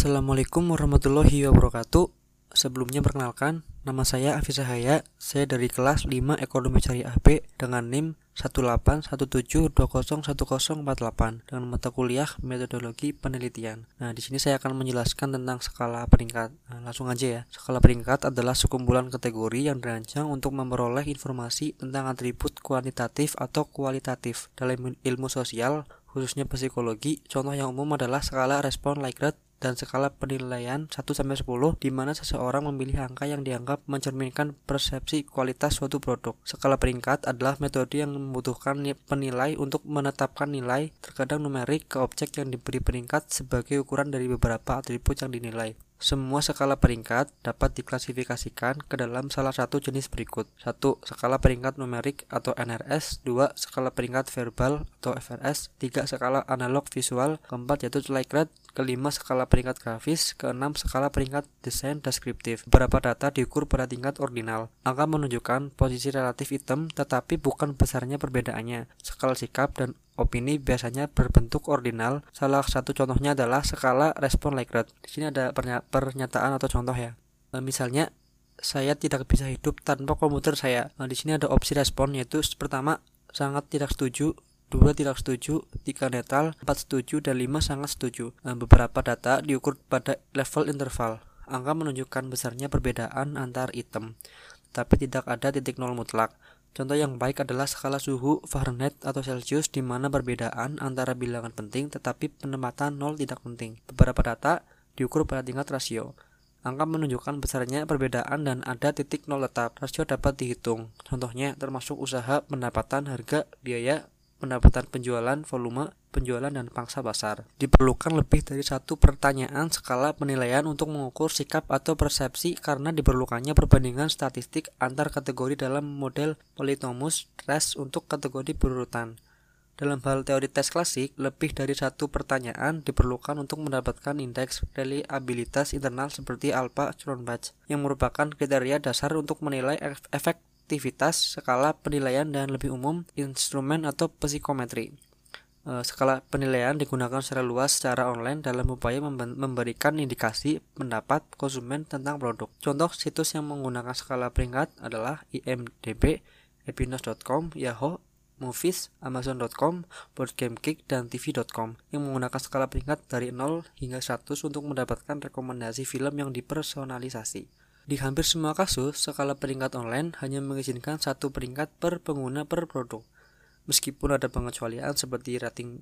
Assalamualaikum warahmatullahi wabarakatuh Sebelumnya perkenalkan, nama saya Afis Haya Saya dari kelas 5 Ekonomi Syariah B dengan NIM 18172011048 dengan mata kuliah metodologi penelitian. Nah, di sini saya akan menjelaskan tentang skala peringkat. Nah, langsung aja ya. Skala peringkat adalah sekumpulan kategori yang dirancang untuk memperoleh informasi tentang atribut kuantitatif atau kualitatif dalam ilmu sosial, khususnya psikologi. Contoh yang umum adalah skala respon Likert dan skala penilaian 1 sampai 10 di mana seseorang memilih angka yang dianggap mencerminkan persepsi kualitas suatu produk. Skala peringkat adalah metode yang membutuhkan penilai untuk menetapkan nilai terkadang numerik ke objek yang diberi peringkat sebagai ukuran dari beberapa atribut yang dinilai. Semua skala peringkat dapat diklasifikasikan ke dalam salah satu jenis berikut. 1. Skala peringkat numerik atau NRS 2. Skala peringkat verbal atau FRS 3. Skala analog visual Keempat yaitu Likert Kelima, skala peringkat grafis Keenam, skala peringkat desain deskriptif Beberapa data diukur pada tingkat ordinal Angka menunjukkan posisi relatif item tetapi bukan besarnya perbedaannya Skala sikap dan opini biasanya berbentuk ordinal. Salah satu contohnya adalah skala respon Likert. Di sini ada pernyataan atau contoh ya. E, misalnya saya tidak bisa hidup tanpa komputer saya. Nah, di sini ada opsi respon yaitu pertama sangat tidak setuju, dua tidak setuju, tiga netral, empat setuju, dan lima sangat setuju. Nah, beberapa data diukur pada level interval. Angka menunjukkan besarnya perbedaan antar item, tapi tidak ada titik nol mutlak. Contoh yang baik adalah skala suhu Fahrenheit atau Celsius di mana perbedaan antara bilangan penting tetapi penempatan nol tidak penting. Beberapa data diukur pada tingkat rasio. Angka menunjukkan besarnya perbedaan dan ada titik nol tetap. Rasio dapat dihitung. Contohnya termasuk usaha, pendapatan, harga, biaya, pendapatan penjualan, volume, penjualan, dan pangsa pasar. Diperlukan lebih dari satu pertanyaan skala penilaian untuk mengukur sikap atau persepsi karena diperlukannya perbandingan statistik antar kategori dalam model Polytomus Res untuk kategori berurutan. Dalam hal teori tes klasik, lebih dari satu pertanyaan diperlukan untuk mendapatkan indeks reliabilitas internal seperti alpha Cronbach, yang merupakan kriteria dasar untuk menilai efek aktivitas, skala penilaian, dan lebih umum instrumen atau psikometri. E, skala penilaian digunakan secara luas secara online dalam upaya memberikan indikasi pendapat konsumen tentang produk. Contoh situs yang menggunakan skala peringkat adalah IMDb, Epinos.com, Yahoo, Movies, Amazon.com, BoardGameKick, dan TV.com yang menggunakan skala peringkat dari 0 hingga 100 untuk mendapatkan rekomendasi film yang dipersonalisasi. Di hampir semua kasus, skala peringkat online hanya mengizinkan satu peringkat per pengguna per produk meskipun ada pengecualian seperti rating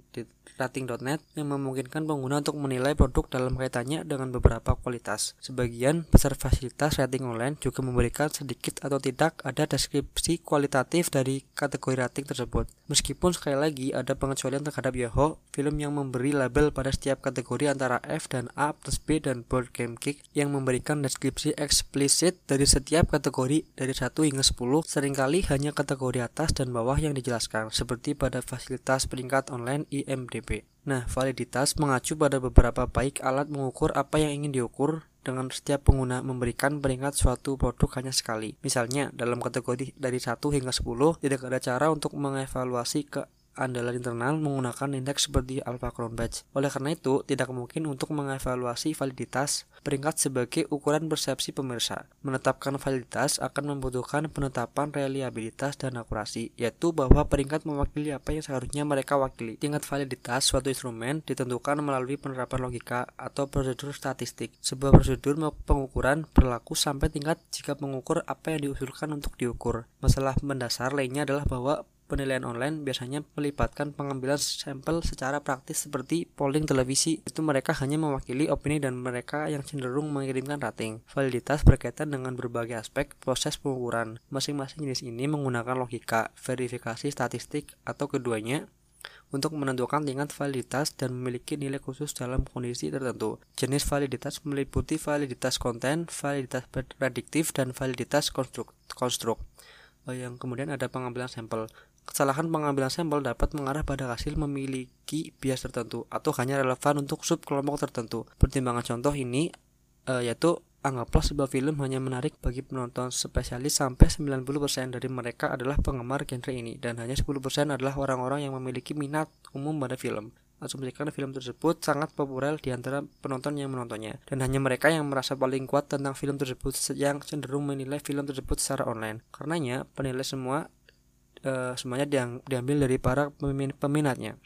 rating.net yang memungkinkan pengguna untuk menilai produk dalam kaitannya dengan beberapa kualitas. Sebagian besar fasilitas rating online juga memberikan sedikit atau tidak ada deskripsi kualitatif dari kategori rating tersebut. Meskipun sekali lagi ada pengecualian terhadap Yahoo, film yang memberi label pada setiap kategori antara F dan A plus B dan Board Game Geek yang memberikan deskripsi eksplisit dari setiap kategori dari 1 hingga 10 sering kali hanya kategori atas dan bawah yang dijelaskan seperti pada fasilitas peringkat online IMDb. Nah, validitas mengacu pada beberapa baik alat mengukur apa yang ingin diukur dengan setiap pengguna memberikan peringkat suatu produk hanya sekali. Misalnya, dalam kategori dari 1 hingga 10, tidak ada cara untuk mengevaluasi ke andalan internal menggunakan indeks seperti Alpha Badge. Oleh karena itu, tidak mungkin untuk mengevaluasi validitas peringkat sebagai ukuran persepsi pemirsa. Menetapkan validitas akan membutuhkan penetapan reliabilitas dan akurasi, yaitu bahwa peringkat mewakili apa yang seharusnya mereka wakili. Tingkat validitas suatu instrumen ditentukan melalui penerapan logika atau prosedur statistik. Sebuah prosedur pengukuran berlaku sampai tingkat jika mengukur apa yang diusulkan untuk diukur. Masalah mendasar lainnya adalah bahwa penilaian online biasanya melibatkan pengambilan sampel secara praktis seperti polling televisi. Itu mereka hanya mewakili opini dan mereka yang cenderung mengirimkan rating. Validitas berkaitan dengan berbagai aspek proses pengukuran. Masing-masing jenis ini menggunakan logika, verifikasi statistik, atau keduanya untuk menentukan tingkat validitas dan memiliki nilai khusus dalam kondisi tertentu. Jenis validitas meliputi validitas konten, validitas prediktif, dan validitas konstruk. konstruk. Eh, yang kemudian ada pengambilan sampel. Kesalahan pengambilan sampel dapat mengarah pada hasil memiliki bias tertentu atau hanya relevan untuk sub kelompok tertentu. Pertimbangan contoh ini e, yaitu anggaplah sebuah film hanya menarik bagi penonton spesialis sampai 90% dari mereka adalah penggemar genre ini dan hanya 10% adalah orang-orang yang memiliki minat umum pada film. mengasumsikan film tersebut sangat populer di antara penonton yang menontonnya dan hanya mereka yang merasa paling kuat tentang film tersebut yang cenderung menilai film tersebut secara online. Karenanya penilai semua uh, semuanya diambil dari para pemin peminatnya.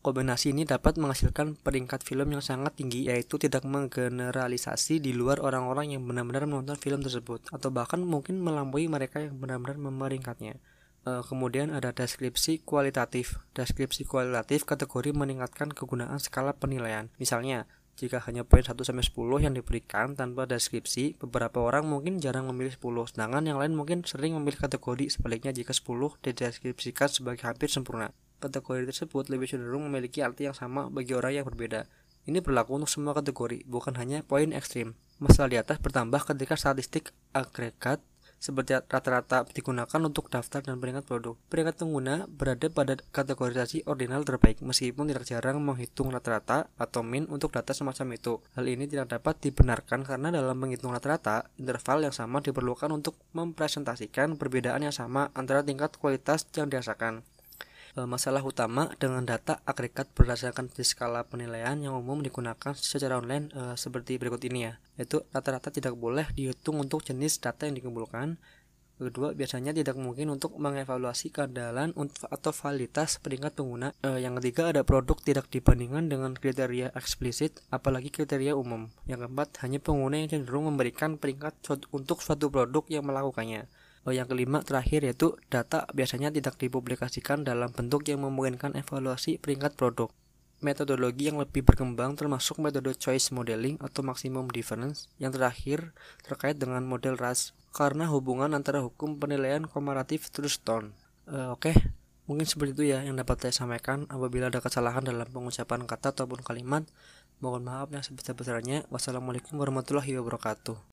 Kombinasi ini dapat menghasilkan peringkat film yang sangat tinggi yaitu tidak menggeneralisasi di luar orang-orang yang benar-benar menonton film tersebut atau bahkan mungkin melampaui mereka yang benar-benar memeringkatnya. E, kemudian ada deskripsi kualitatif. Deskripsi kualitatif kategori meningkatkan kegunaan skala penilaian. Misalnya, jika hanya poin 1 sampai 10 yang diberikan tanpa deskripsi, beberapa orang mungkin jarang memilih 10, sedangkan yang lain mungkin sering memilih kategori sebaliknya jika 10 dideskripsikan sebagai hampir sempurna kategori tersebut lebih cenderung memiliki arti yang sama bagi orang yang berbeda. Ini berlaku untuk semua kategori, bukan hanya poin ekstrim. Masalah di atas bertambah ketika statistik agregat seperti rata-rata digunakan untuk daftar dan peringkat produk. Peringkat pengguna berada pada kategorisasi ordinal terbaik, meskipun tidak jarang menghitung rata-rata atau min untuk data semacam itu. Hal ini tidak dapat dibenarkan karena dalam menghitung rata-rata, interval yang sama diperlukan untuk mempresentasikan perbedaan yang sama antara tingkat kualitas yang dirasakan. Eh, masalah utama dengan data agregat berdasarkan skala penilaian yang umum digunakan secara online e, seperti berikut ini ya. Yaitu rata-rata tidak boleh dihitung untuk jenis data yang dikumpulkan. Kedua biasanya tidak mungkin untuk mengevaluasi keandalan atau validitas peringkat pengguna. E, yang ketiga ada produk tidak dibandingkan dengan kriteria eksplisit apalagi kriteria umum. Yang keempat hanya pengguna yang cenderung memberikan peringkat untuk suatu produk yang melakukannya yang kelima terakhir yaitu data biasanya tidak dipublikasikan dalam bentuk yang memungkinkan evaluasi peringkat produk. Metodologi yang lebih berkembang termasuk metode choice modeling atau maximum difference. Yang terakhir terkait dengan model RAS karena hubungan antara hukum penilaian komparatif terus tone. Uh, Oke, okay. mungkin seperti itu ya yang dapat saya sampaikan. Apabila ada kesalahan dalam pengucapan kata ataupun kalimat, mohon maaf yang sebesar-besarnya. Wassalamualaikum warahmatullahi wabarakatuh.